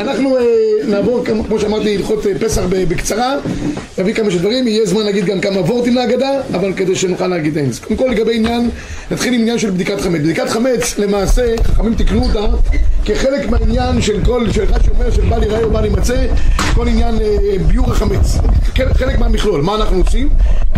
אנחנו אה, נעבור, כמו שאמרתי, הלכות אה, פסח בקצרה, נביא כמה שדברים, יהיה זמן להגיד גם כמה וורטים להגדה, אבל כדי שנוכל להגיד אין. קודם כל לגבי עניין, נתחיל עם עניין של בדיקת חמץ. בדיקת חמץ, למעשה, חכמים תקנו אותה כחלק מהעניין של כל, של אחד שאומר של בל ייראה ובל יימצא, כל עניין אה, ביור החמץ. חלק מהמכלול. מה אנחנו עושים?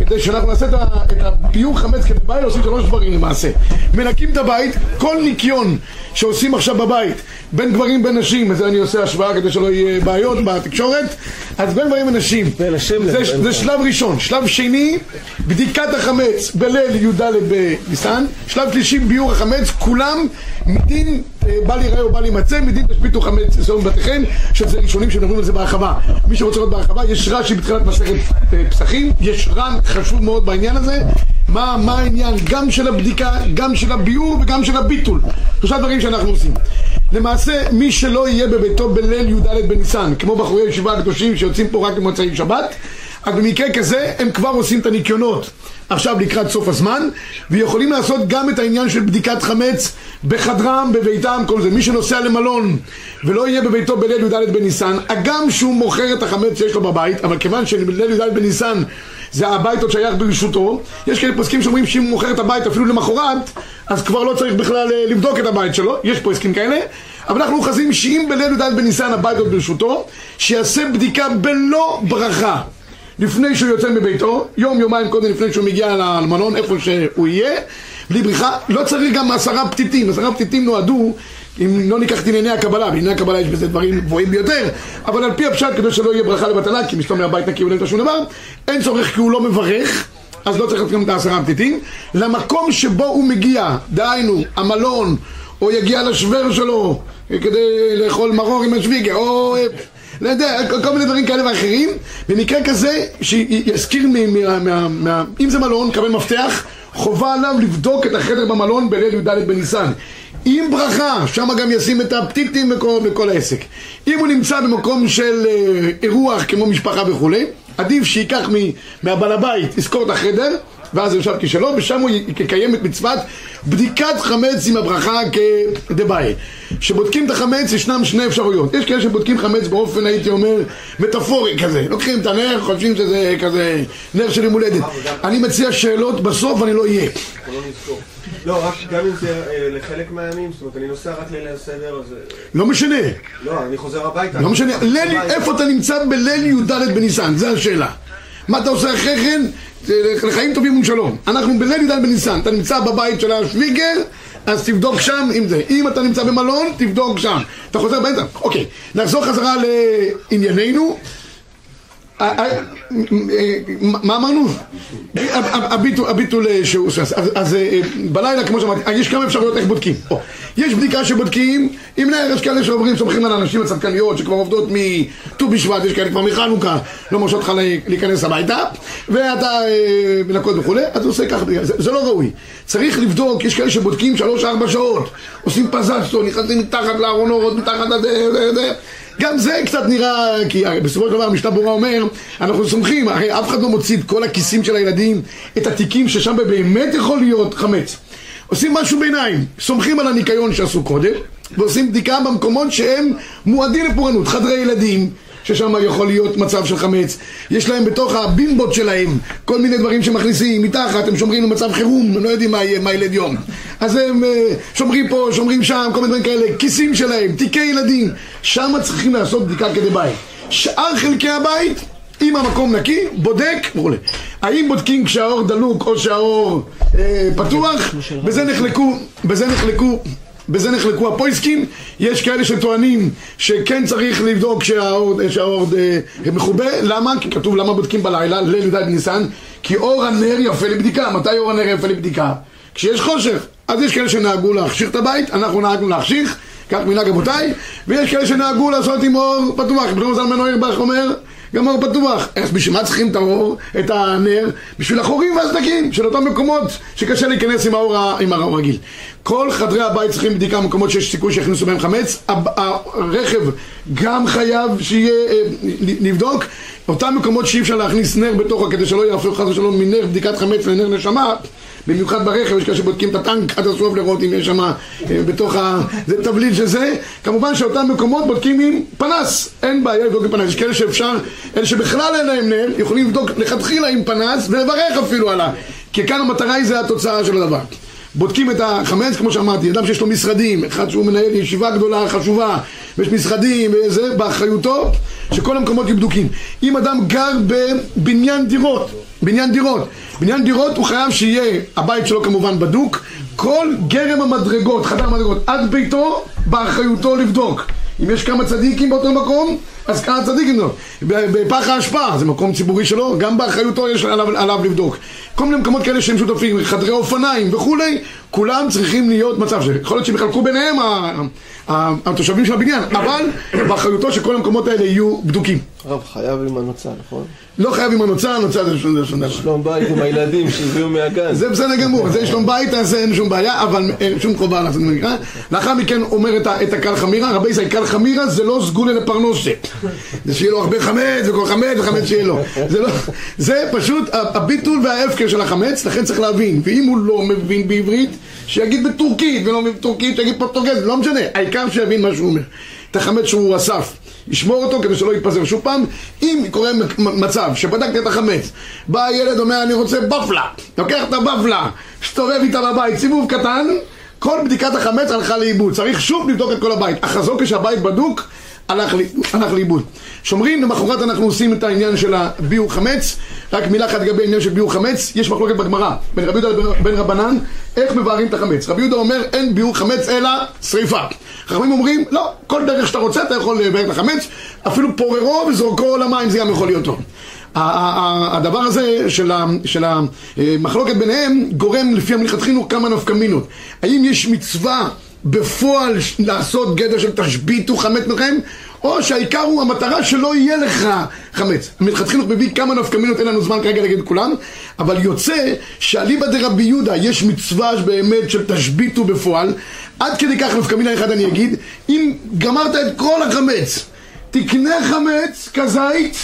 כדי שאנחנו נעשה את הביור חמץ כדבעי, עושים שלוש דברים למעשה. מנקים את הבית, כל ניקיון שעושים עכשיו בבית, בין גברים בין נשים, וזה אני עושה השוואה כדי שלא יהיה בעיות בתקשורת, אז בין גברים ונשים, זה, זה שלב ראשון. שלב שני, בדיקת החמץ בליל י"ד בניסן. שלב שלישי, ביור החמץ, כולם מדין בל ייראה ובל יימצא, מדין תשביתו חמץ זום בתיכם, שזה ראשונים שמדברים על זה בהרחבה. מי שרוצה לראות בהרחבה, יש רש"י בתחילת מסכת אה, פסחים, יש ר"ן חשוב מאוד בעניין הזה. מה, מה העניין גם של הבדיקה, גם של הביאור וגם של הביטול. שלושה דברים שאנחנו עושים. למעשה, מי שלא יהיה בביתו בליל י"ד בניסן, כמו בחורי הישיבה הקדושים שיוצאים פה רק במוצאי שבת, אז במקרה כזה הם כבר עושים את הניקיונות עכשיו לקראת סוף הזמן ויכולים לעשות גם את העניין של בדיקת חמץ בחדרם, בביתם, כל זה. מי שנוסע למלון ולא יהיה בביתו בליל י"ד בניסן, הגם שהוא מוכר את החמץ שיש לו בבית, אבל כיוון שבליל י"ד בניסן זה הבית עוד שייך ברשותו, יש כאלה פוסקים שאומרים שאם הוא מוכר את הבית אפילו למחרת, אז כבר לא צריך בכלל אה, לבדוק את הבית שלו, יש פה הסכים כאלה, אבל אנחנו אוחזים שאם בליל י"ד בניסן הבית עוד ברשותו, שיעשה בדיקה בלא ברכה. לפני שהוא יוצא מביתו, יום יומיים קודם לפני שהוא מגיע למלון, איפה שהוא יהיה, בלי בריחה, לא צריך גם עשרה פתיתים, עשרה פתיתים נועדו אם לא ניקח את ענייני הקבלה, בענייני הקבלה יש בזה דברים גבוהים ביותר, אבל על פי הפשט כדי שלא יהיה ברכה לבטלה, כי מסתום מהבית נקי ולא שום דבר, אין צורך כי הוא לא מברך, אז לא צריך להתחיל את העשרה פתיתים. למקום שבו הוא מגיע, דהיינו, המלון, או יגיע לשוור שלו כדי לאכול מרור עם השוויגה, או... לא יודע, כל מיני דברים כאלה ואחרים. במקרה כזה, שיזכיר, אם זה מלון, קבל מפתח חובה עליו לבדוק את החדר במלון בליל י"ד בניסן. עם ברכה, שם גם ישים את הפתיתים וכל, וכל העסק. אם הוא נמצא במקום של אה, אירוח כמו משפחה וכולי עדיף שייקח מהבעל הבית, יזכור את החדר ואז יושב כשלו, ושם הוא יקיים את מצוות בדיקת חמץ עם הברכה כדבעי. כשבודקים את החמץ ישנם שני אפשרויות. יש כאלה שבודקים חמץ באופן, הייתי אומר, מטאפורי כזה. לוקחים את הנר, חושבים שזה כזה נר של יום הולדת. אני מציע שאלות בסוף ואני לא אהיה. לא, רק גם אם זה אה, לחלק מהימים, זאת אומרת, אני נוסע רק ליל הסדר, אז... לא משנה. לא, אני חוזר הביתה. לא משנה. איפה אתה נמצא בליל י"ד בניסן? זו השאלה. מה אתה עושה אחרי כן? לחיים טובים ושלום. אנחנו בליל י"ד בניסן, אתה נמצא בבית של השוויגר, אז תבדוק שם עם זה. אם אתה נמצא במלון, תבדוק שם. אתה חוזר באמצע? אוקיי. נחזור חזרה לענייננו. אה, אה, אה, מה אמרנו? הביטול שהוא עושה. אז בלילה, כמו שאמרתי, יש כמה אפשרויות איך בודקים. יש בדיקה שבודקים עם נר, יש כאלה שאומרים, סומכים על האנשים הצדקניות שכבר עובדות מט"ו בשבט, יש כאלה כבר מחנוכה, לא מרשות לך להיכנס הביתה, ואתה מנקות וכולי, אז הוא עושה ככה, זה לא ראוי. צריך לבדוק, יש כאלה שבודקים שלוש-ארבע שעות, עושים פזצטו, נכנסים מתחת לארונות, מתחת לזה, גם זה קצת נראה, כי בסופו של דבר המשנה ברורה אומר, אנחנו סומכים, הרי אף אחד לא מוציא את כל הכיסים של הילדים, את התיקים ששם באמת יכול להיות חמץ. עושים משהו ביניים, סומכים על הניקיון שעשו קודם, ועושים בדיקה במקומות שהם מועדים לפורענות, חדרי ילדים, ששם יכול להיות מצב של חמץ. יש להם בתוך הבימבות שלהם כל מיני דברים שמכניסים מתחת, הם שומרים במצב חירום, הם לא יודעים מה יהיה, מה ילד יום. אז הם uh, שומרים פה, שומרים שם, כל מיני דברים כאלה, כיסים שלהם, תיקי ילדים. שם צריכים לעשות בדיקה כדי בית. שאר חלקי הבית, אם המקום נקי, בודק וכולי. האם בודקים כשהאור דלוק או שהאור אה, פתוח? בזה נחלקו, בזה נחלקו בזה נחלקו הפויסקים, יש כאלה שטוענים שכן צריך לבדוק שהאור, שהאור אה, מכובה, למה? כי כתוב למה בודקים בלילה, ליל י"ד ניסן, כי אור הנר יפה לבדיקה, מתי אור הנר יפה לבדיקה? כשיש חושך, אז יש כאלה שנהגו להחשיך את הבית, אנחנו נהגנו להחשיך, כך מנהג אבותיי, ויש כאלה שנהגו לעשות עם אור פתוח, פתאום זלמן אוירבך אומר גם אור פתוח. אז בשביל מה צריכים את האור, את הנר? בשביל החורים והסדקים של אותם מקומות שקשה להיכנס עם האור, עם האור רגיל. כל חדרי הבית צריכים בדיקה במקומות שיש סיכוי שיכניסו בהם חמץ. הרכב גם חייב שיהיה, אה, לבדוק. אותם מקומות שאי אפשר להכניס נר בתוכו כדי שלא יהפוך חס ושלום מנר בדיקת חמץ לנר נשמה במיוחד ברכב, יש כאלה שבודקים את הטנק עד הסוף לראות אם יש שם אה, בתוך ה... זה תבליל של זה. כמובן שאותם מקומות בודקים עם פנס, אין בעיה לבדוק עם פנס. יש כאלה שאפשר, אלה שבכלל אין להם נר, יכולים לבדוק לכתחילה עם פנס ולברך אפילו עליו. כי כאן המטרה היא זה התוצאה של הדבר. בודקים את החמץ, כמו שאמרתי, אדם שיש לו משרדים, אחד שהוא מנהל ישיבה גדולה, חשובה, ויש משרדים וזה, באחריותו, שכל המקומות יהיו בדוקים. אם אדם גר בבניין דירות, בניין דירות, בניין דירות הוא חייב שיהיה, הבית שלו כמובן בדוק, כל גרם המדרגות, חדר המדרגות, עד ביתו, באחריותו לבדוק. אם יש כמה צדיקים באותו מקום, אז כמה צדיקים לא. בפח האשפה, זה מקום ציבורי שלו, גם באחריותו יש עליו, עליו לבדוק. כל מיני מקומות כאלה שהם שותפים, חדרי אופניים וכולי, כולם צריכים להיות מצב ש... יכול להיות שהם יחלקו ביניהם התושבים של הבניין, אבל באחריותו שכל המקומות האלה יהיו בדוקים. הרב חייב עם הנוצה, נכון? לא חייב עם הנוצה, הנוצה זה שום דבר. שלום בית עם הילדים שהביאו מהגן. זה בסדר גמור, זה שלום בית, אז אין שום בעיה, אבל אין שום חובה לעשות במקרא. לאחר מכן אומר את הקל חמירה, רבי ישראל, קל חמירה זה לא סגולה לפרנוסת. זה שיהיה לו הרבה חמץ, וכל חמץ, וחמץ שיהיה לו. זה לא, פשוט הביטול וההפקר של החמץ, לכן צריך להבין. ואם הוא לא מבין בעברית, שיגיד בטורקית, ולא בטורקית, שיגיד פורטוגז, לא משנה. העיקר שיבין מה שהוא אומר. את החמץ שהוא אסף. ישמור אותו כדי שלא יתפזר. שוב פעם, אם קורה מצב שבדקת את החמץ, בא הילד אומר אני רוצה בפלה, לוקח את הבפלה, מסתובב איתה בבית, סיבוב קטן, כל בדיקת החמץ הלכה לאיבוד. צריך שוב לבדוק את כל הבית. החזון כשהבית בדוק, הלך, לאיבוד. שומרים, למחרת אנחנו עושים את העניין של הביאור חמץ. רק מילה אחת לגבי העניין של ביאור חמץ, יש מחלוקת בגמרא בין רבי יהודה לבין רבנן, איך מבארים את החמץ. רבי יהודה אומר אין ביאור חמץ אלא שריפה. חכמים אומרים, לא, כל דרך שאתה רוצה אתה יכול לבאר את החמץ, אפילו פוררו וזורקו למים זה גם יכול להיות טוב. הדבר הזה של המחלוקת ביניהם גורם לפי המלכתחינו כמה נפקמינות. האם יש מצווה בפועל לעשות גדר של תשביתו חמץ מכם, או שהעיקר הוא המטרה שלא יהיה לך חמץ. מלכתחילה מביא כמה נפקמינות, אין לנו זמן כרגע להגיד כולם, אבל יוצא שאליבא דרבי יהודה יש מצווה באמת של תשביתו בפועל, עד כדי כך נפקמינה אחד אני אגיד, אם גמרת את כל החמץ, תקנה חמץ כזית,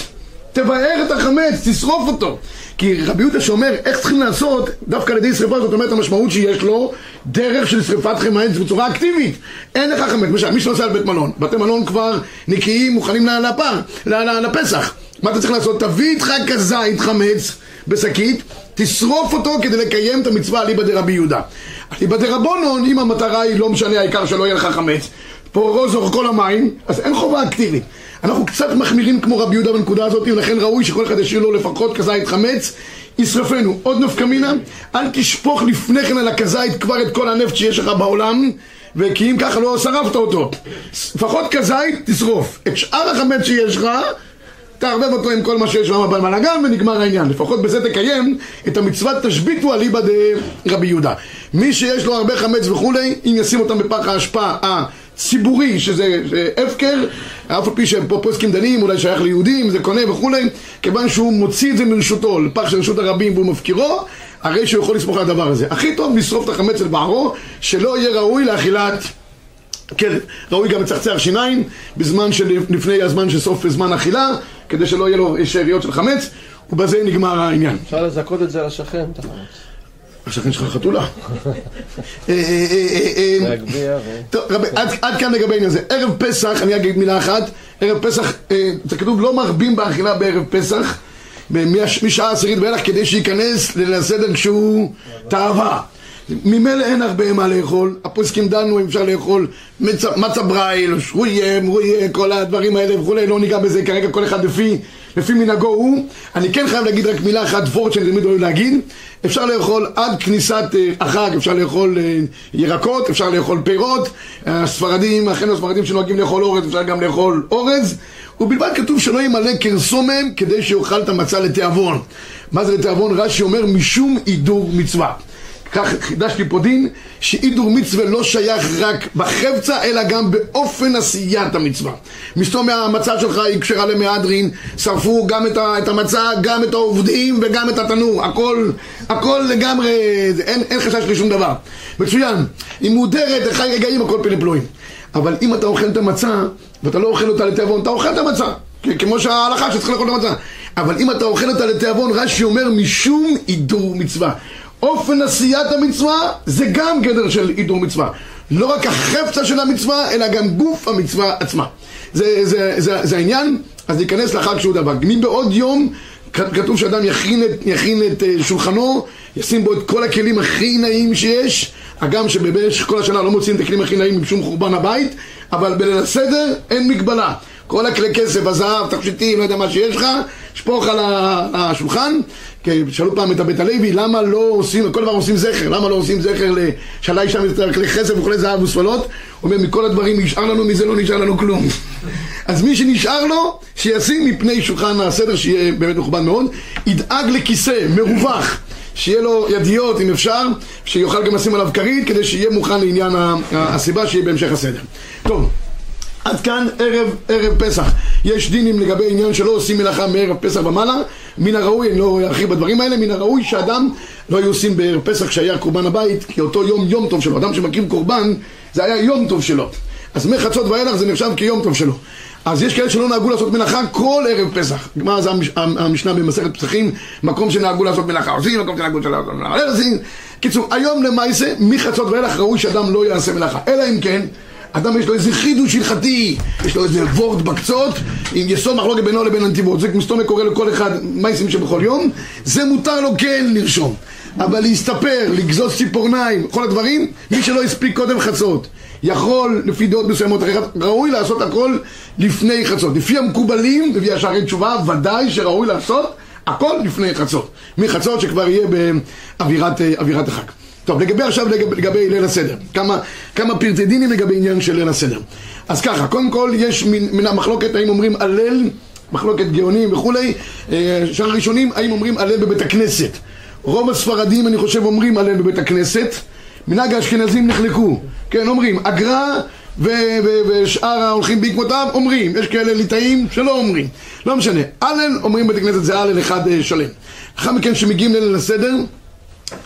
תבער את החמץ, תשרוף אותו. כי רבי יהודה שאומר איך צריכים לעשות דווקא על ידי שרפה זאת אומרת המשמעות שיש לו דרך של שרפת חמץ בצורה אקטיבית. אין לך חמץ, למשל מי שנוסע על בית מלון בתי מלון כבר נקיים מוכנים לפר, לפסח. מה אתה צריך לעשות? תביא איתך כזית חמץ בשקית תשרוף אותו כדי לקיים את המצווה אליבא דרבי יהודה. אליבא דרבונון אם המטרה היא לא משנה העיקר שלא יהיה לך חמץ פה רוזור כל המים אז אין חובה אקטיבית אנחנו קצת מחמירים כמו רבי יהודה בנקודה הזאת, ולכן ראוי שכל אחד ישאיר לו לפחות כזית חמץ, ישרפנו. עוד נפקא מינה, אל תשפוך לפני כן על הכזית כבר את כל הנפט שיש לך בעולם, וכי אם ככה לא שרפת אותו. לפחות כזית תשרוף. את שאר החמץ שיש לך, תערבב אותו עם כל מה שיש שם במלאגן ונגמר העניין. לפחות בזה תקיים את המצוות תשביתו אליבא דרבי יהודה. מי שיש לו הרבה חמץ וכולי, אם ישים אותם בפח האשפה ציבורי, שזה הפקר, אף על פי שהם פה פוסקים דנים, אולי שייך ליהודים, זה קונה וכולי, כיוון שהוא מוציא את זה מרשותו, לפח של רשות הרבים והוא מפקירו, הרי שהוא יכול לסמוך על הדבר הזה. הכי טוב לשרוף את החמץ אל בערו, שלא יהיה ראוי לאכילת כלב. ראוי גם לצחצח שיניים, בזמן שלפני הזמן של סוף זמן אכילה, כדי שלא יהיה לו שאריות של חמץ, ובזה נגמר העניין. אפשר לזכות את זה לשכן, את החמץ. השכן שלך חתולה. טוב, רבי, עד כאן לגבי העניין הזה. ערב פסח, אני אגיד מילה אחת, ערב פסח, זה כתוב לא מרבים באכילה בערב פסח, משעה עשירית ואילך, כדי שייכנס ליל הסדר כשהוא תאווה. ממילא אין הרבה מה לאכול, הפוסקים דנו אם אפשר לאכול מצה ברייל, שרויה, מרויה, כל הדברים האלה וכולי, לא ניגע בזה כרגע, כל אחד לפי לפי מנהגו הוא, אני כן חייב להגיד רק מילה אחת, וורט שאני תמיד אוהב להגיד, אפשר לאכול עד כניסת אה, החג, אפשר לאכול אה, ירקות, אפשר לאכול פירות, הספרדים, אחינו הספרדים שנוהגים לאכול אורז, אפשר גם לאכול אורז, ובלבד כתוב שלא ימלא קרסו מהם כדי שיאכל את המצה לתיאבון. מה זה לתיאבון? רש"י אומר משום הידור מצווה. כך חידשתי פה דין, שהידור מצווה לא שייך רק בחפצה, אלא גם באופן עשיית המצווה. מסתום מהמצה שלך היא כשרה למהדרין, שרפו גם את, את המצה, גם את העובדים וגם את התנור. הכל, הכל לגמרי, אין, אין חשש לשום דבר. מצוין. היא מודרת, חי רגעים, הכל פלא פלואים. אבל אם אתה אוכל את המצה, ואתה לא אוכל אותה לתיאבון, אתה אוכל את המצה. כמו שההלכה שצריך לאכול את המצה. אבל אם אתה אוכל אותה לתיאבון, רש"י אומר משום הידור מצווה. אופן עשיית המצווה זה גם גדר של הידור מצווה. לא רק החפצה של המצווה, אלא גם גוף המצווה עצמה. זה, זה, זה, זה העניין, אז ניכנס לחג שהוא דבר. מבעוד יום כתוב שאדם יכין את, יכין את אה, שולחנו, ישים בו את כל הכלים הכי נעים שיש, הגם שבמשך כל השנה לא מוצאים את הכלים הכי נעים משום חורבן הבית, אבל בליל הסדר אין מגבלה. כל הכלי כסף, הזהב, תכשיטים, לא יודע מה שיש לך, שפוך על השולחן. שאלו פעם את הבית הלוי, למה לא עושים, כל דבר עושים זכר, למה לא עושים זכר לשאלה אישה כלי כסף וכולי זהב וספלות? הוא אומר, מכל הדברים נשאר לנו, מזה לא נשאר לנו כלום. אז מי שנשאר לו, שישים מפני שולחן הסדר, שיהיה באמת מכובד מאוד, ידאג לכיסא מרווח. שיהיה לו ידיות אם אפשר, שיוכל גם לשים עליו כרית כדי שיהיה מוכן לעניין הסיבה שיהיה בהמשך הסדר. טוב, עד כאן ערב, ערב פסח. יש דינים לגבי עניין שלא עושים מלאכה מערב פסח ומעלה. מן הראוי, אני לא ארחיב בדברים האלה, מן הראוי שאדם לא היו עושים בערב פסח כשהיה קורבן הבית, כי אותו יום יום טוב שלו. אדם שמקים קורבן, זה היה יום טוב שלו. אז מחצות ואילך זה נחשב כיום טוב שלו. אז יש כאלה שלא נהגו לעשות מלאכה כל ערב פסח. מה זה המשנה במסכת פסחים? מקום שנהגו לעשות מלאכה עושים, מקום שנהגו לעשות מלאכה עושים. קיצור, היום למעשה, מחצות ואילך ראוי שאדם לא יעשה מלאכה. אלא אם כן, אדם יש לו איזה חידוש הלכתי, יש לו איזה וורט בקצות, עם יסוד מחלוקת בינו לבין הנתיבות. זה מסתומק קורא לכל אחד מייסים שבכל יום, זה מותר לו כן לרשום. אבל להסתפר, לגזוס ציפורניים, כל הדברים, מי שלא הספיק קודם חצות. יכול, לפי דעות מסוימות, ראוי לעשות הכל לפני חצות. לפי המקובלים, לפי השערי תשובה, ודאי שראוי לעשות הכל לפני חצות. מחצות שכבר יהיה באווירת אה, החג. טוב, לגבי עכשיו, לגבי, לגבי ליל הסדר. כמה, כמה פרטי דינים לגבי עניין של ליל הסדר. אז ככה, קודם כל יש מן, מן המחלוקת האם אומרים הלל, מחלוקת גאונים וכולי, אה, שאר הראשונים, האם אומרים הלל בבית הכנסת. רוב הספרדים, אני חושב, אומרים הלל בבית הכנסת. מנהג האשכנזים נחלקו. כן, אומרים, אגרה ושאר ההולכים בעקבותיו אומרים, יש כאלה ליטאים שלא אומרים, לא משנה, הלל אומרים בית הכנסת זה הלל אחד אה, שלם. לאחר מכן כשמגיעים לליל הסדר,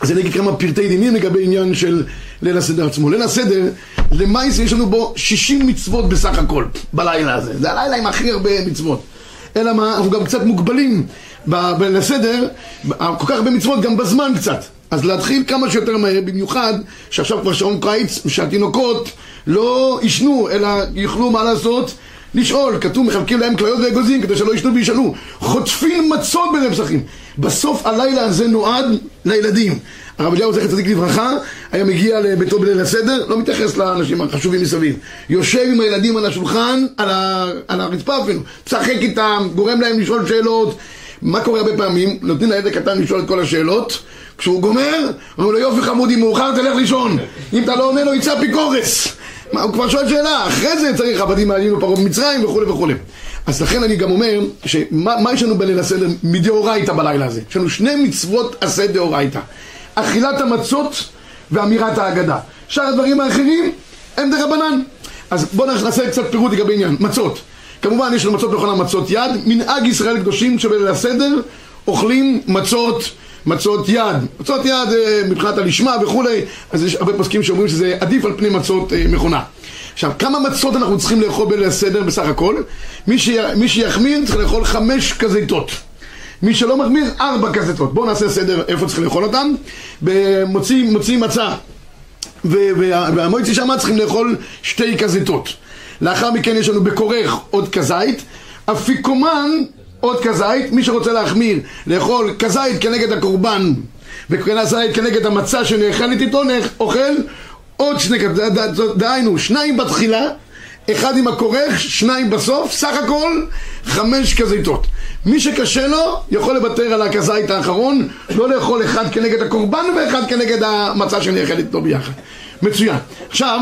אז אני אגיד כמה פרטי דינים לגבי עניין של ליל הסדר עצמו. ליל הסדר, למעשה יש לנו בו 60 מצוות בסך הכל, בלילה הזה. זה הלילה עם הכי הרבה מצוות. אלא מה, אנחנו גם קצת מוגבלים בליל הסדר, כל כך הרבה מצוות גם בזמן קצת. אז להתחיל כמה שיותר מהר, במיוחד שעכשיו כבר שעון קיץ, שהתינוקות לא ישנו, אלא יוכלו מה לעשות? לשאול, כתוב מחלקים להם כליות ואגוזים כדי שלא ישנו וישאלו. חוטפים מצות בין הפסחים בסוף הלילה הזה נועד לילדים. הרב אליהו זכר צדיק לברכה היה מגיע לביתו בליל הסדר לא מתייחס לאנשים החשובים מסביב. יושב עם הילדים על השולחן, על, ה... על הרצפה אפילו משחק איתם, גורם להם לשאול שאלות. מה קורה הרבה פעמים? נותנים לילד הקטן לשאול את כל השאלות. כשהוא גומר, אומרים לו יופי חמודי מאוחר תלך לישון. אם אתה לא עונה לו יצא פיקורס מה, הוא כבר שואל שאלה, אחרי זה צריך עבדים מעניינו פרעה במצרים וכולי וכולי. אז לכן אני גם אומר, שמה יש לנו בליל הסדר מדאורייתא בלילה הזה? יש לנו שני מצוות עשה דאורייתא. אכילת המצות ואמירת ההגדה. שאר הדברים האחרים הם דרבנן. אז בואו נעשה קצת פירוט לגבי עניין. מצות. כמובן יש לנו מצות מכונה מצות יד. מנהג ישראל קדושים שבליל הסדר אוכלים מצות מצות יד. מצות יד אה, מבחינת הלשמה וכולי, אז יש הרבה פוסקים שאומרים שזה עדיף על פני מצות אה, מכונה. עכשיו, כמה מצות אנחנו צריכים לאכול בליל הסדר בסך הכל? מי, ש... מי שיחמיר צריך לאכול חמש כזיתות. מי שלא מחמיר, ארבע כזיתות. בואו נעשה סדר איפה צריך לאכול אותם. מוצאים מוציא מצה והמועצי שמה צריכים לאכול שתי כזיתות. לאחר מכן יש לנו בכורך עוד כזית. אפיקומן עוד כזית, מי שרוצה להחמיר, לאכול כזית כנגד הקורבן וכזית כנגד המצה שנאכלת איתו, אוכל עוד שני כזית, דהיינו, שניים בתחילה, אחד עם הכורך, שניים בסוף, סך הכל חמש כזיתות. מי שקשה לו, יכול לוותר על הכזית האחרון, לא לאכול אחד כנגד הקורבן ואחד כנגד המצה שנאכלת איתו ביחד. מצוין. עכשיו...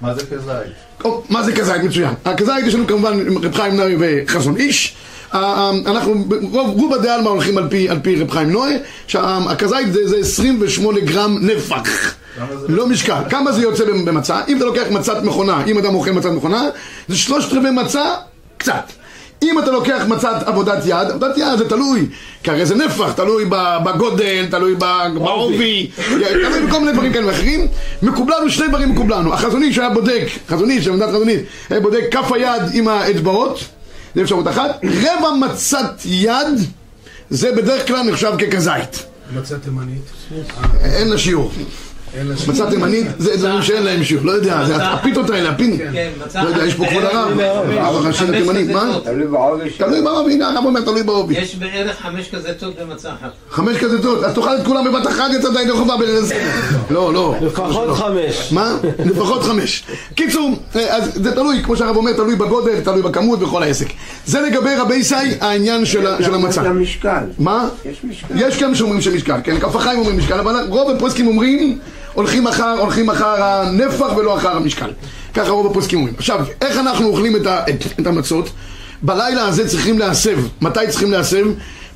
מה זה כזית? מה זה כזית? מצוין. הכזית יש לנו כמובן רב חיים נאי וחזון איש. אנחנו, רוב, רוב הדעה על מה הולכים על פי, על פי רב חיים נוי, שהכזית זה, זה 28 גרם נפח. לא משקל. כמה זה יוצא במצה? אם אתה לוקח מצת מכונה, אם אדם אוכל מצת מכונה, זה שלושת רבעי מצה, קצת. אם אתה לוקח מצת עבודת יד, עבודת יד זה תלוי, כי הרי זה נפח, תלוי בגודל, תלוי בעובי, תלוי בכל מיני דברים כאלה ואחרים. מקובלנו, שני דברים מקובלנו. החזוני שהיה בודק, חזוני, שעמדת חזונית, היה בודק כף היד עם האצבעות, זה אפשרות אחת. רבע מצת יד זה בדרך כלל נחשב ככזית. מצה תימנית. אין לה שיעור. מצה תימנית זה דברים שאין להם שיעור, לא יודע, זה הפיתות האלה, הפין. כן, לא יודע, יש פה כבוד הרב, הרב הראשי חמש לתימנית, מה? תלוי בעובי. תלוי בעובי, הנה הרב אומר תלוי בעובי. יש בערך חמש כזיתות במצה אחת. חמש כזיתות, אז תאכל את כולם בבת אחת יצאת ידי חובה בלזה. לא, לא. לפחות חמש. מה? לפחות חמש. קיצור, אה, אז זה תלוי, כמו שהרב אומר, תלוי בגודל, תלוי בכמות וכל העסק. זה לגבי רבי ישי, העניין של המצה. יש לה משקל. מה? יש משקל. יש כאלה שאומרים שמשקל, כן, כף החיים אומרים משקל, אבל רוב הפוסקים אומרים, הולכים אחר, הולכים אחר הנפח ולא אחר המשקל. ככה רוב הפוסקים אומרים. עכשיו, איך אנחנו אוכלים את, ה, את, את המצות? בלילה הזה צריכים להסב. מתי צריכים להסב?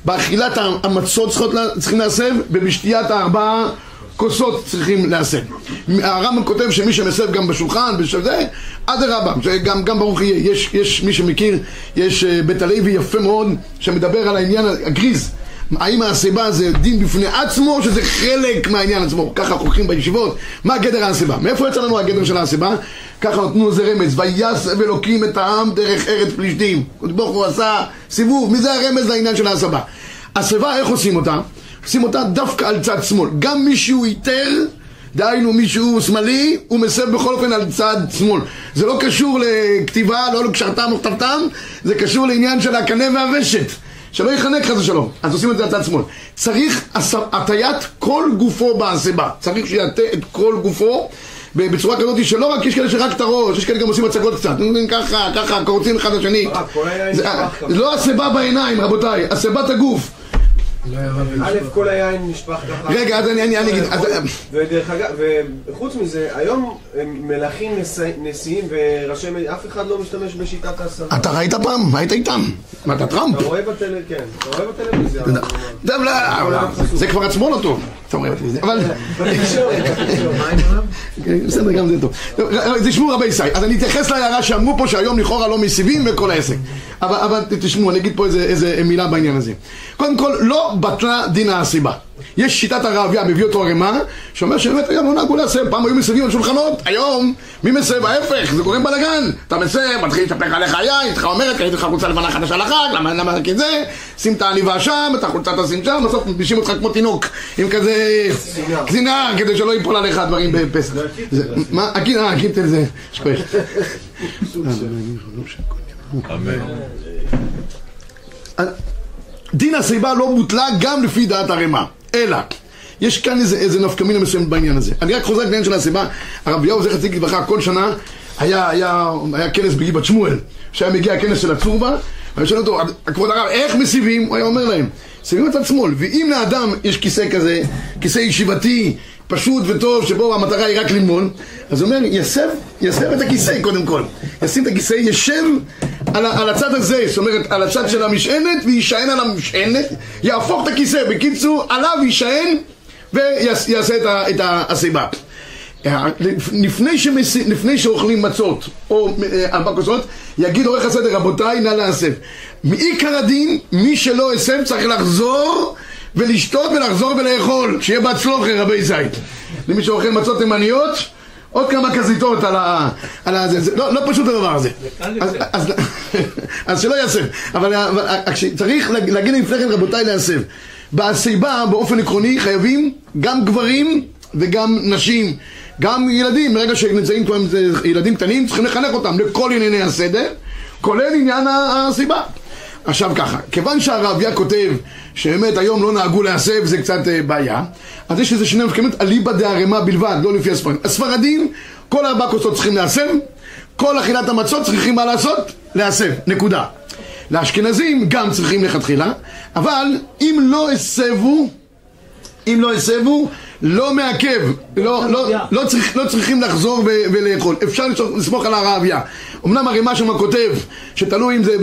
באכילת המצות צריכים להסב, ובשתיית הארבעה כוסות צריכים להסב. הרמב"ם כותב שמי שמסב גם בשולחן, בשביל זה, אדרבה, גם, גם ברוך יהיה. יש, יש מי שמכיר, יש אה, בית הלוי יפה מאוד, שמדבר על העניין הגריז. האם הסיבה זה דין בפני עצמו או שזה חלק מהעניין עצמו? ככה חוקרים בישיבות. מה גדר הסיבה? מאיפה יצא לנו הגדר של הסיבה? ככה נתנו לזה רמז. ויסב אלוקים את העם דרך ארץ פלישתים. ברוך הוא עשה סיבוב. מי זה הרמז לעניין של ההסבה? הסיבה, איך עושים אותה? עושים אותה דווקא על צד שמאל. גם מי שהוא איתר, דהיינו מישהו שמאלי, הוא מסב בכל אופן על צד שמאל. זה לא קשור לכתיבה, לא לקשרתם או כתבתם, זה קשור לעניין של הקנה והוושת. שלא יחנק חס ושלום. אז עושים את זה על צד שמאל. צריך הטיית כל גופו בהסיבה. צריך שיעטה את כל גופו. בצורה כזאת שלא רק, יש כאלה שרק את הראש, יש כאלה גם עושים הצגות קצת, ככה, ככה, קורצים אחד לשני. אה. לא הסיבה בעיניים, רבותיי, הסיבת הגוף. לא א', כל היין נשפך ככה. רגע, אז אני אני- אני אגיד, אז- ודרך אגב, וחוץ מזה, היום מלכים נשיא- נשיאים וראשי מדינה, אף אחד לא משתמש בשיטת ההסבה. אתה ראית פעם? היית איתם? מה, אתה טראמפ? אתה רואה בטלוויזיה, כן, אתה רואה בטלוויזיה. לא, זה כבר עצמו לא טוב. אתה רואה בטלוויזיה. אבל... כן, בסדר, גם זה טוב. תשמעו רבי ישי, אז אני אתייחס להערה שאמרו פה שהיום לכאורה לא מסיבים וכל העסק. אבל, אבל תשמעו, אני אגיד פה איזה מילה בעניין הזה. קודם כל, לא בטלה דין הסיבה. יש שיטת הרעביה, מביא אותו ערימה, שאומר שבאמת היום לא נהגו להסב, פעם היו מסבים על שולחנות, היום מי מסב? ההפך, זה גורם בלאגן. אתה מסב, מתחיל להתהפך עליך היין, אשתך אומרת, קניתי לך חולצה לבנה חדשה לחג, למה, למה כי זה, שים את העניבה שם, את החולצה תשים שם, בסוף מלבישים אותך כמו תינוק, עם כזה קצינה, כדי שלא ייפול עליך דברים בפסח. מה, אה, הקיטל זה, שכוח. דין הסיבה לא בוטלה גם לפי דעת הרמ"א, אלא יש כאן איזה, איזה נפקא מינה מסוימת בעניין הזה. אני רק חוזר לעניין של הסיבה, הרב אליהו זכר צדיק לברכה, כל שנה היה, היה, היה כנס בגבעת שמואל, שהיה מגיע הכנס של הצורבה, ואני שואל אותו, כבוד הרב, איך מסיבים? הוא היה אומר להם, מסיבים בצד שמאל, ואם לאדם יש כיסא כזה, כיסא ישיבתי, פשוט וטוב, שבו המטרה היא רק ללמוד, אז הוא אומר, יסב, יסב את הכיסא קודם כל. ישים את הכיסא, ישב על, על הצד הזה, זאת אומרת, על הצד של המשענת, ויישען על המשענת, יהפוך את הכיסא, בקיצור, עליו יישען, ויעשה את, את הסיבה. לפני, שמס... לפני שאוכלים מצות או אה, ארבע כוסות, יגיד עורך הסדר, רבותיי, נא להסב. מעיקר הדין, מי שלא הסב צריך לחזור ולשתות ולחזור ולאכול, שיהיה בהצלוחה רבי זית. למי שאוכל מצות תימניות, עוד כמה כזיתות על ה... על ה... זה, זה, לא, לא פשוט הדבר הזה. אז, אז, אז שלא יסב. אבל, אבל צריך להגיד לפני כן, רבותיי, להסב. בסיבה, באופן עקרוני, חייבים גם גברים וגם נשים. גם ילדים, ברגע שנמצאים כבר ילדים קטנים, צריכים לחנך אותם לכל ענייני הסדר, כולל עניין הסיבה. עכשיו ככה, כיוון שהרעביה כותב שבאמת היום לא נהגו להסב, זה קצת אה, בעיה, אז יש איזה שני מפקמים, אליבא דערימה בלבד, לא לפי הספרים. הספרדים, כל ארבע כוסות צריכים להסב, כל אכילת המצות צריכים מה לעשות? להסב, נקודה. לאשכנזים גם צריכים לכתחילה, אבל אם לא הסבו, אם לא הסבו, לא מעכב, לא, לא, לא, צריך, לא צריכים לחזור ולאכול, אפשר לסמוך על הרעביה. אמנם הרימה שם כותב שתלוי אם זה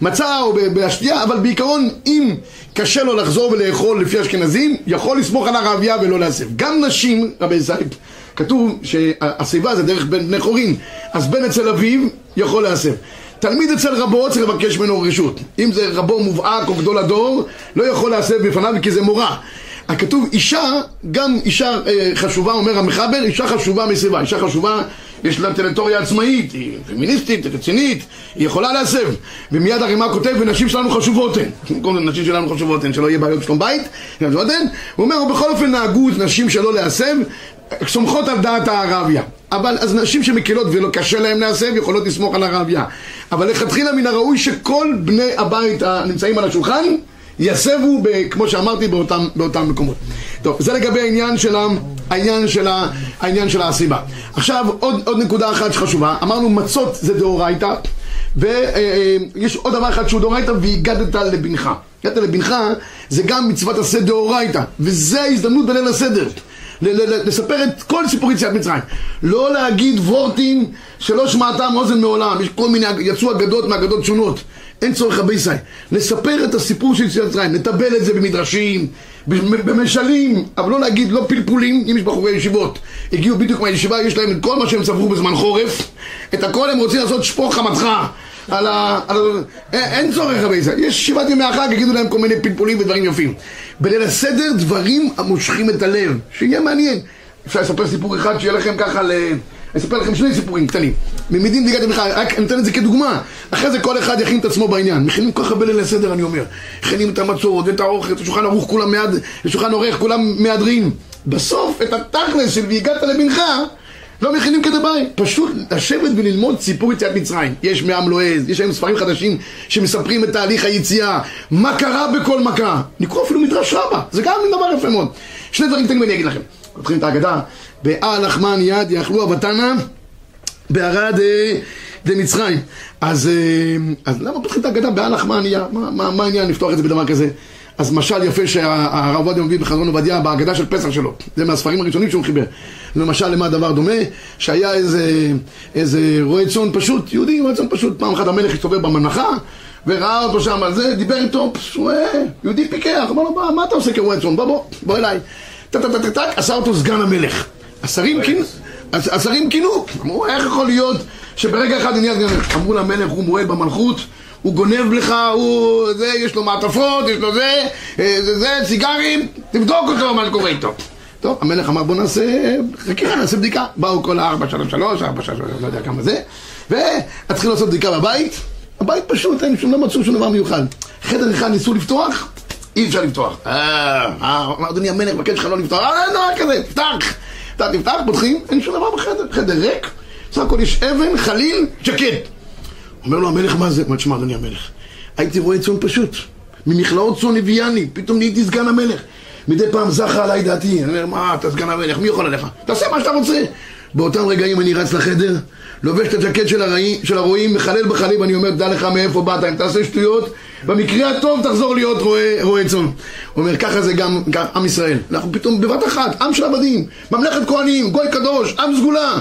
במצה או ב- בשתייה, אבל בעיקרון אם קשה לו לחזור ולאכול לפי אשכנזים, יכול לסמוך על הרעביה ולא להסב. גם נשים, רבי זייב, כתוב שהשיבה זה דרך בן בני חורין, אז בן אצל אביו יכול להסב. תלמיד אצל רבו צריך לבקש ממנו רשות. אם זה רבו מובהק או גדול הדור, לא יכול להסב בפניו כי זה מורה. הכתוב אישה, גם אישה אה, חשובה, אומר המחבר, אישה חשובה מסיבה, אישה חשובה יש לה טריטוריה עצמאית, היא פמיניסטית, רצינית, היא יכולה להסב. ומיד הרימה כותב, ונשים שלנו חשובות הן. כל, נשים שלנו חשובות הן, שלא יהיה בעיות שלום בית. הוא אומר, ובכל אופן נהגו נשים שלא להסב, סומכות על דעת הערביה. אבל אז נשים שמקלות ולא קשה להן להסב, יכולות לסמוך על הערביה. אבל לכתחילה מן הראוי שכל בני הבית הנמצאים על השולחן, יסבו, כמו שאמרתי, באותם, באותם מקומות. טוב, זה לגבי העניין של, ה, העניין של, ה, העניין של הסיבה. עכשיו, עוד, עוד נקודה אחת שחשובה. אמרנו מצות זה דאורייתא, ויש עוד דבר אחד שהוא דאורייתא, והגדת לבנך. הגדת לבנך זה גם מצוות עשה דאורייתא, וזה ההזדמנות בליל הסדר. לספר את כל סיפור יציאת מצרים. לא להגיד וורטים שלא שמעתם אוזן מעולם. יש כל מיני, יצאו אגדות מאגדות שונות. אין צורך רבי ישראל. לספר את הסיפור של יציאת מצרים, לטבל את זה במדרשים, במשלים, אבל לא להגיד, לא פלפולים, אם יש בחורי ישיבות. הגיעו בדיוק מהישיבה, יש להם את כל מה שהם צברו בזמן חורף, את הכל הם רוצים לעשות שפוך חמתך. על ה... על ה... אין, אין צורך רבי ישראל. יש ישיבת ימי החג, יגידו להם כל מיני פלפולים ודברים יפים. בליל הסדר דברים המושכים את הלב, שיהיה מעניין. אפשר לספר סיפור אחד שיהיה לכם ככה ל... אני אספר לכם שני סיפורים קטנים. ממדים דיגת המלכה, רק אני אתן את זה כדוגמה. אחרי זה כל אחד יכין את עצמו בעניין. מכינים כל כך הרבה ליל הסדר, אני אומר. מכינים את המצות ואת האוכל, את השולחן ערוך, כולם מיד, השולחן עורך, כולם מהדרין. בסוף, את התכלס של והגעת לבנך, לא מכינים כדבעי. פשוט לשבת וללמוד סיפור יציאת מצרים. יש מעם לועז, יש היום ספרים חדשים שמספרים את תהליך היציאה. מה קרה בכל מכה. לקרוא אפילו מדרש רבה. זה גם דבר יפה מאוד. שני דברים קטנים אני אגיד לכם. פותחים את ההגדה. באל לחמן יד יאכלו אבתנה בערד אה, דמצרים. אז, אה, אז למה פותחים את ההגדה באל לחמן יד? מה העניין לפתוח את זה בדבר כזה? אז משל יפה שהרב עובדיה מביא בחזון עובדיה בהגדה של פסח שלו. זה מהספרים הראשונים שהוא חיבר. למשל, למה הדבר דומה? שהיה איזה, איזה רועה צאן פשוט, יהודי רועה צאן פשוט, פעם אחת המלך הסתובב בממלכה וראה אותו שם על זה, דיבר איתו, הוא יהודי פיקח, אמר לו, מה אתה עושה כרועה צאן? בוא, בוא, בוא אליי. טק עשה אותו סגן המלך. השרים כינו, השרים כינו, אמרו, איך יכול להיות שברגע אחד נהיה סגן המלך? אמרו למלך, הוא מועד במלכות, הוא גונב לך, הוא, זה, יש לו מעטפות, יש לו זה, זה, זה, סיגרים, תבדוק אותו מה קורה איתו. טוב, המלך אמר בוא נעשה חקירה, נעשה בדיקה. באו כל הארבע, שלוש, שלוש, ארבע, שלוש, לא יודע כמה זה, והתחילו לעשות בדיקה בבית. הבית פשוט, אין שום, לא מצאו שום דבר מיוחד. חדר אחד ניסו לפתוח, אי אפשר לפתוח. אה, אדוני המלך, מבקש לך לא לפתוח, אה, אין דבר כזה, תפתח. אתה תפתח, פותחים, אין שום דבר בחדר, חדר ריק, בסך הכל יש אבן, חליל, שקט. אומר לו המלך, מה זה? אומר, תשמע, אדוני המלך, הייתי רואה צאן פשוט, ממכלאות צאן הביאני, פתאום נהייתי סגן המלך. מדי פעם זכה עליי דעתי, אני אומר, מה, אתה סגן המלך, מי יכול עליך? תעשה מה שאתה רוצה. באותם רגעים אני רץ לחדר, לובש את הג'קט של, הראי, של הרועים, מחלל בחליל, ואני אומר, דע לך מאיפה באת, אם תעשה שטויות, במקרה הטוב תחזור להיות רועה, רועה צאן. הוא אומר, ככה זה גם גם עם ישראל. אנחנו פתאום בבת אחת, עם של עבדים, ממלכת כהנים, גוי קדוש, עם סגולה.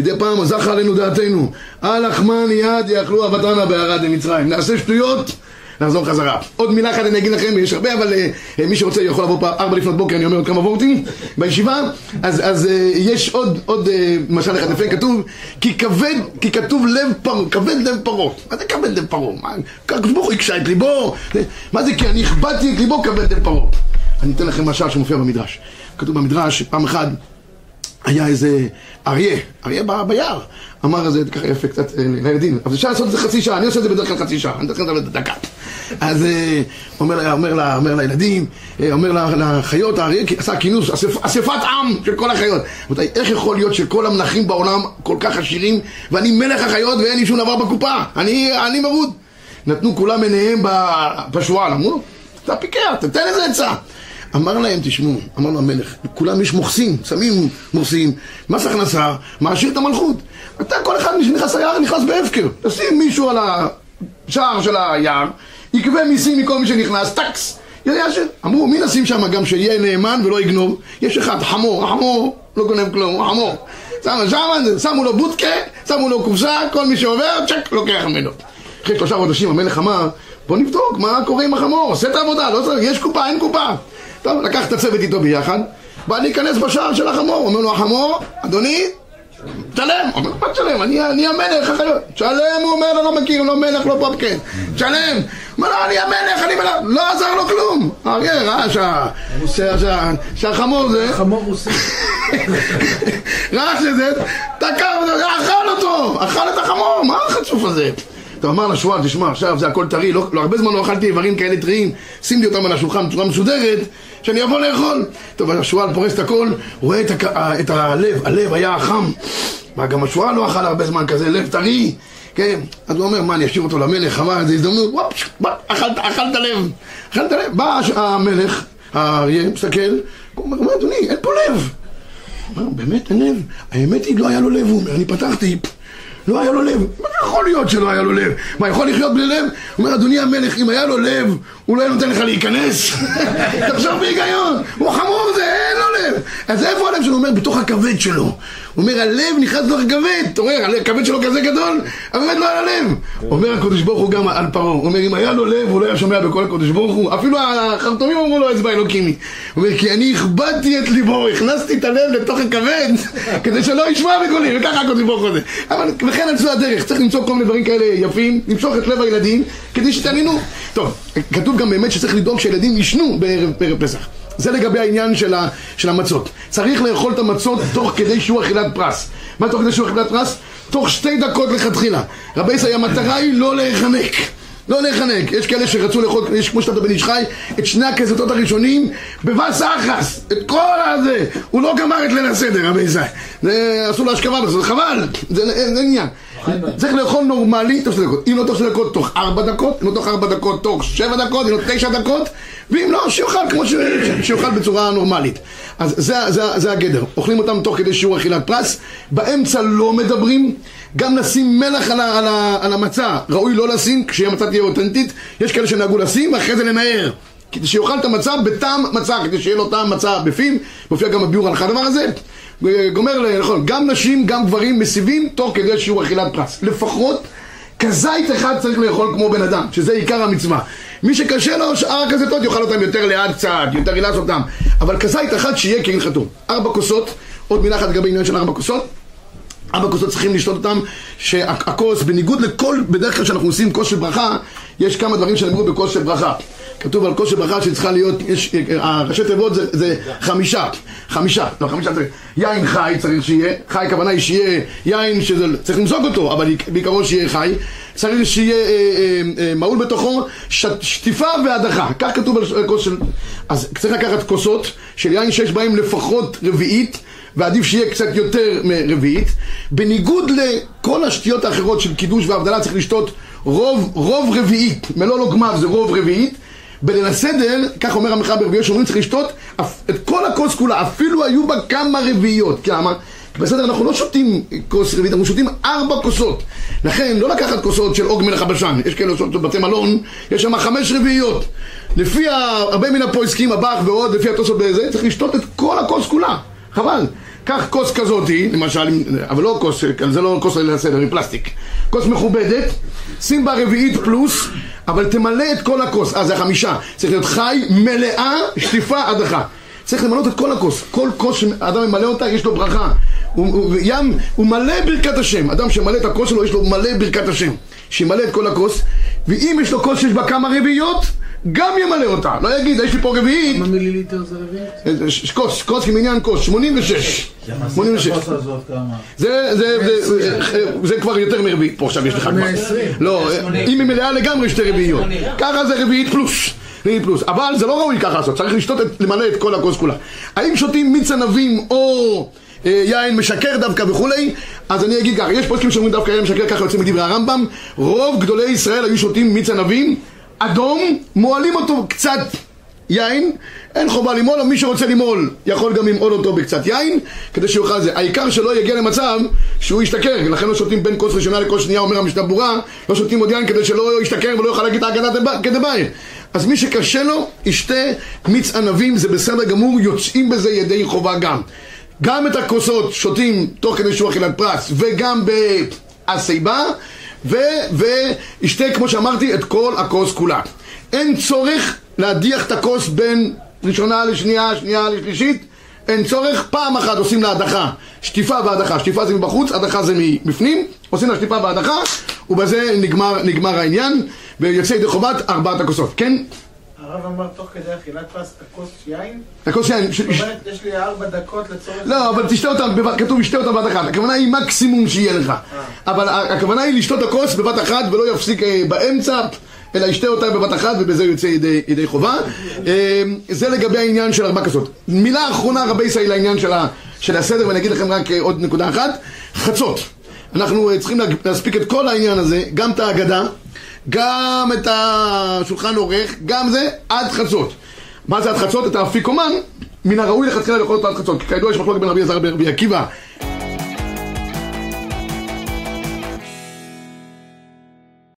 מדי פעם זכה עלינו דעתנו, על לחמן יד יאכלו אבתנה בערד במצרים. נעשה שטויות, נחזור חזרה. עוד מילה אחת אני אגיד לכם, יש הרבה, אבל uh, מי שרוצה יכול לבוא פעם, ארבע לפנות בוקר, אני אומר עוד כמה וורטים בישיבה, אז, אז uh, יש עוד, עוד uh, משל אחד יפה, כתוב, כי כבד, כי כתוב לב פרעה, כבד לב פרעה. מה זה כבד לב פרעה? הקדוש ברוך הוא הקשה את ליבו, מה זה כי אני הכבדתי את ליבו כבד לב פרעה. אני אתן לכם משל שמופיע במדרש. כתוב במדרש, פעם אחת היה איזה אריה, אריה ב, ביער, אמר את זה ככה יפה קצת לילדים, אבל אפשר לעשות את זה חצי שעה, אני עושה את זה בדרך כלל חצי שעה, אני את זה דקה. אז אומר, אומר, לה, אומר לילדים, אומר לחיות, האריה עשה כינוס, אספ, אספת עם של כל החיות. רבותיי, איך יכול להיות שכל המלכים בעולם כל כך עשירים, ואני מלך החיות ואין לי שום דבר בקופה, אני, אני מרוד. נתנו כולם עיניהם בשועל, אמרו, אתה פיקח, תתן איזה עצה. אמר להם, תשמעו, אמר לו המלך, לכולם יש מוכסים, שמים מוכסים, מס הכנסה, מעשיר את המלכות. אתה, כל אחד שנכנס ליער נכנס בהפקר. תשים מישהו על השער של היער, יקווה מיסים מכל מי שנכנס, טקס, ישר. אמרו, מי נשים שם גם שיהיה נאמן ולא יגנוב? יש אחד, חמור, החמור לא גונב כלום, הוא חמור. שמו שם, שמו לו בודקה, שמו לו קופסה, כל מי שעובר, צ'ק, לוקח ממנו. אחרי שלושה חודשים המלך אמר, בוא נבדוק מה קורה עם החמור, עושה את העבודה, לא צריך, יש קופה, אין קופה. טוב, לקח את הצוות איתו ביחד, בא להיכנס בשער של החמור, אומר לו החמור, אדוני, תשלם, אומר לו, מה תשלם? אני, אני המלך, החיות. תשלם, הוא אומר לו, לא מכיר, לא מלך, לא פופקן, תשלם. אומר לו, אני המלך, אני מלך, לא עזר לו כלום. אריה ראה שה- שה- שה- שהחמור זה, חמור רוסי. ראה שזה, תקע אותו, אכל אותו, אכל את החמור, מה החצוף הזה? אתה אמר לשועל, תשמע, עכשיו זה הכל טרי, לא, לא, הרבה זמן לא אכלתי איברים כאלה טריים, שים לי אותם על השולחן בצורה מסודרת, שאני אבוא לאכול. טוב, השועל פורס את הכל, רואה את, הק... את הלב, הלב היה חם. מה, גם השועל לא אכל הרבה זמן כזה, לב טרי, כן? אז הוא אומר, מה, אני אשאיר אותו למלך, אמר, איזה הזדמנות, בא, אכלת, אכלת לב, אכלת לב. בא המלך, האריה, מסתכל, הוא אומר, מה, אדוני, אין פה לב. אמר, באמת אין לב? האמת היא, לא היה לו לב, הוא אומר, אני פתחתי, לא היה לו לב. מה יכול להיות שלא היה לו לב? מה, יכול לחיות בלי לב? הוא אומר, אדוני המלך, אם היה לו לב, הוא לא היה נותן לך להיכנס? תחשוב בהיגיון, הוא חמור זה, אין לו לב. אז איפה הלב שלו? הוא אומר, בתוך הכבד שלו. אומר, הלב נכנס לתוך הכבד. אתה רואה, הלב- הכבד שלו כזה גדול, אבל לא היה לו לב. אומר הקדוש ברוך הוא גם על פרעה, אומר, אם היה לו לב, הוא לא היה שומע בקול הקדוש ברוך הוא. אפילו החרטומים אמרו לו, אצבע אלוקימי. הוא אומר, כי אני הכבדתי את ליבו, הכנסתי את הלב לתוך הכבד, כדי שלא ישמע בקולי, וככה הקדוש ברוך הוא זה. אבל וכן על צד הדרך, צריך למצוא כל מיני דברים כאלה יפים, למשוך את לב הילדים, כדי שתעניינו. טוב, כתוב גם באמת שצריך לדאוג שהילדים בערב, בערב פסח. זה לגבי העניין של, ה, של המצות. צריך לאכול את המצות תוך כדי שיעור אכילת פרס. מה תוך כדי שיעור אכילת פרס? תוך שתי דקות לכתחילה. רבי ישראל, המטרה היא לא להיחנק. לא להיחנק. יש כאלה שרצו לאכול, יש כמו שאתה בן איש חי, את שני הכסתות הראשונים בבס אחס. את כל הזה. הוא לא גמר את ליל הסדר, רבי ישראל. זה עשו לו השכבה בזה, זה חבל. זה זה עניין. צריך לאכול נורמלי תוך שתי דקות. אם לא תוך שתי דקות, תוך ארבע דקות. אם לא תוך ארבע דקות, תוך שבע דקות. אם לא תשע דקות. ואם לא, שיאכל כמו ש... שיאכל בצורה נורמלית. אז זה, זה, זה הגדר. אוכלים אותם תוך כדי שיעור אכילת פרס. באמצע לא מדברים. גם לשים מלח על, ה, על, ה, על המצה. ראוי לא לשים, כשהמצה תהיה אותנטית. יש כאלה שנהגו לשים, ואחרי זה לנער. כדי שיאכל את המצה בטעם מצה, כדי שיהיה לו טעם מצה בפיו. מופיע גם בביאור על הדבר הזה. גומר, נכון, גם נשים, גם גברים מסיבים תוך כדי שיעור אכילת פרס. לפחות כזית אחד צריך לאכול כמו בן אדם, שזה עיקר המצווה. מי שקשה לו, שאר הכזיתות יאכל אותם יותר לאט קצת, יותר ילעס אותם. אבל כזית אחד שיהיה כהלכתו. ארבע כוסות, עוד מילה אחת לגבי עניין של ארבע כוסות. ארבע כוסות צריכים לשתות אותם, שהכוס, בניגוד לכל, בדרך כלל כשאנחנו עושים כוס של ברכה, יש כמה דברים שנאמרו בכוס של ברכה. כתוב על כוס של ברכה שצריכה להיות, יש, הראשי תיבות זה, זה חמישה, חמישה, לא חמישה צריך, יין חי צריך שיהיה, חי הכוונה היא שיהיה יין שזה, צריך למזוג אותו, אבל בעיקרון שיהיה חי, צריך שיהיה אה, אה, אה, מהול בתוכו ש, שטיפה והדחה, כך כתוב על כוס של, אז צריך לקחת כוסות של יין שיש בהם לפחות רביעית, ועדיף שיהיה קצת יותר מרביעית. בניגוד לכל השתיות האחרות של קידוש והבדלה צריך לשתות רוב, רוב רביעית, מלוא לא גמר זה רוב רביעית. בליל הסדר, כך אומר המחבר ברביעיות שאומרים צריך לשתות את כל הכוס כולה, אפילו היו בה כמה רביעיות. למה? בסדר אנחנו לא שותים כוס רביעית, אנחנו שותים ארבע כוסות. לכן לא לקחת כוסות של עוג מלך הבשן, יש כאלה שעושות בבתי מלון, יש שם חמש רביעיות. לפי הרבה מן הפויסקים, הבח ועוד, לפי התוספות בזה, צריך לשתות את כל הכוס כולה. חבל. קח כוס כזאתי, למשל, אבל לא כוס, זה לא כוס ליל הסדר, היא פלסטיק. כוס מכובדת, שים בה רביעית פלוס, אבל תמלא את כל הכוס. אה, זה חמישה. צריך להיות חי, מלאה, שטיפה, הדחה. צריך למלא את כל הכוס. כל כוס שאדם ממלא אותה, יש לו ברכה. הוא, הוא, ים, הוא מלא ברכת השם. אדם שמלא את הכוס שלו, יש לו מלא ברכת השם. שימלא את כל הכוס, ואם יש לו כוס שיש בה כמה רביעיות, גם ימלא אותה. לא יגיד, יש לי פה רביעית, כמה מיליליטר זה רביעית? אה, כוס, כוס כמניין כוס, 86. 86. הכוס הזאת כמה? זה, זה, זה, זה, זה כבר יותר מרביעית, פה עכשיו יש לך כבר. 120. לא, אם היא מלאה לגמרי שתי רביעיות. ככה זה רביעית פלוס. רביעית פלוס. אבל זה לא ראוי ככה לעשות, צריך לשתות, את- למלא את כל הכוס כולה. האם שותים מיץ ענבים או אה, יין משקר דווקא וכולי? אז אני אגיד ככה, יש פוסקים שאומרים דווקא יין משקר, ככה יוצא מדברי הרמב"ם. רוב גדולי ישראל היו שותים מיץ ענבים אדום, מועלים אותו קצת יין, אין חובה למעול, מי שרוצה למעול יכול גם למעול אותו בקצת יין, כדי שיאכל את זה. העיקר שלא יגיע למצב שהוא ישתכר, לכן לא שותים בין כוס ראשונה לכוס שנייה, אומר המשנה ברורה, לא שותים עוד יין כדי שלא ישתכר ולא יוכל להגיד ההגנה כדבעי. אז מי שקשה לו, ישתה מיץ ענבים, זה בסדר גמור, יוצאים בזה ידי חובה גם. גם את הכוסות שותים תוך כדי שהוא אכילת פרס, וגם בהסיבה, וישתה, כמו שאמרתי, את כל הכוס כולה. אין צורך להדיח את הכוס בין ראשונה לשנייה, שנייה לשלישית. אין צורך, פעם אחת עושים לה הדחה, שטיפה והדחה, שטיפה זה מבחוץ, הדחה זה מבפנים, עושים לה שטיפה והדחה, ובזה נגמר, נגמר העניין, ויוצא ידי חובת ארבעת הכוסות, כן? הרב אמר תוך כדי אכילת פסטה, כוס יין, הכוס יין, זאת אומרת, יש לי ארבע דקות לצורך... לא, אבל תשתה אותם, כתוב שתה אותם בבת אחת, הכוונה היא מקסימום שיהיה לך. אבל ה- הכוונה היא לשתות את הכוס בבת אחת ולא יפסיק אה, באמצע, אלא ישתה אותה בבת אחת ובזה יוצא ידי, ידי חובה. אה, זה לגבי העניין של ארבע כוסות. מילה אחרונה רבי ישראל לעניין של, ה, של הסדר, ואני אגיד לכם רק אה, עוד נקודה אחת. חצות. אנחנו אה, צריכים להספיק את כל העניין הזה, גם את ההגדה, גם את השולחן עורך, גם זה, עד חצות. מה זה עד חצות? את האפיקומן, מן הראוי לכתחילה לאכול אותו עד חצות. כי כידוע יש מחלוקת בין רבי עזר ורבי עקיבא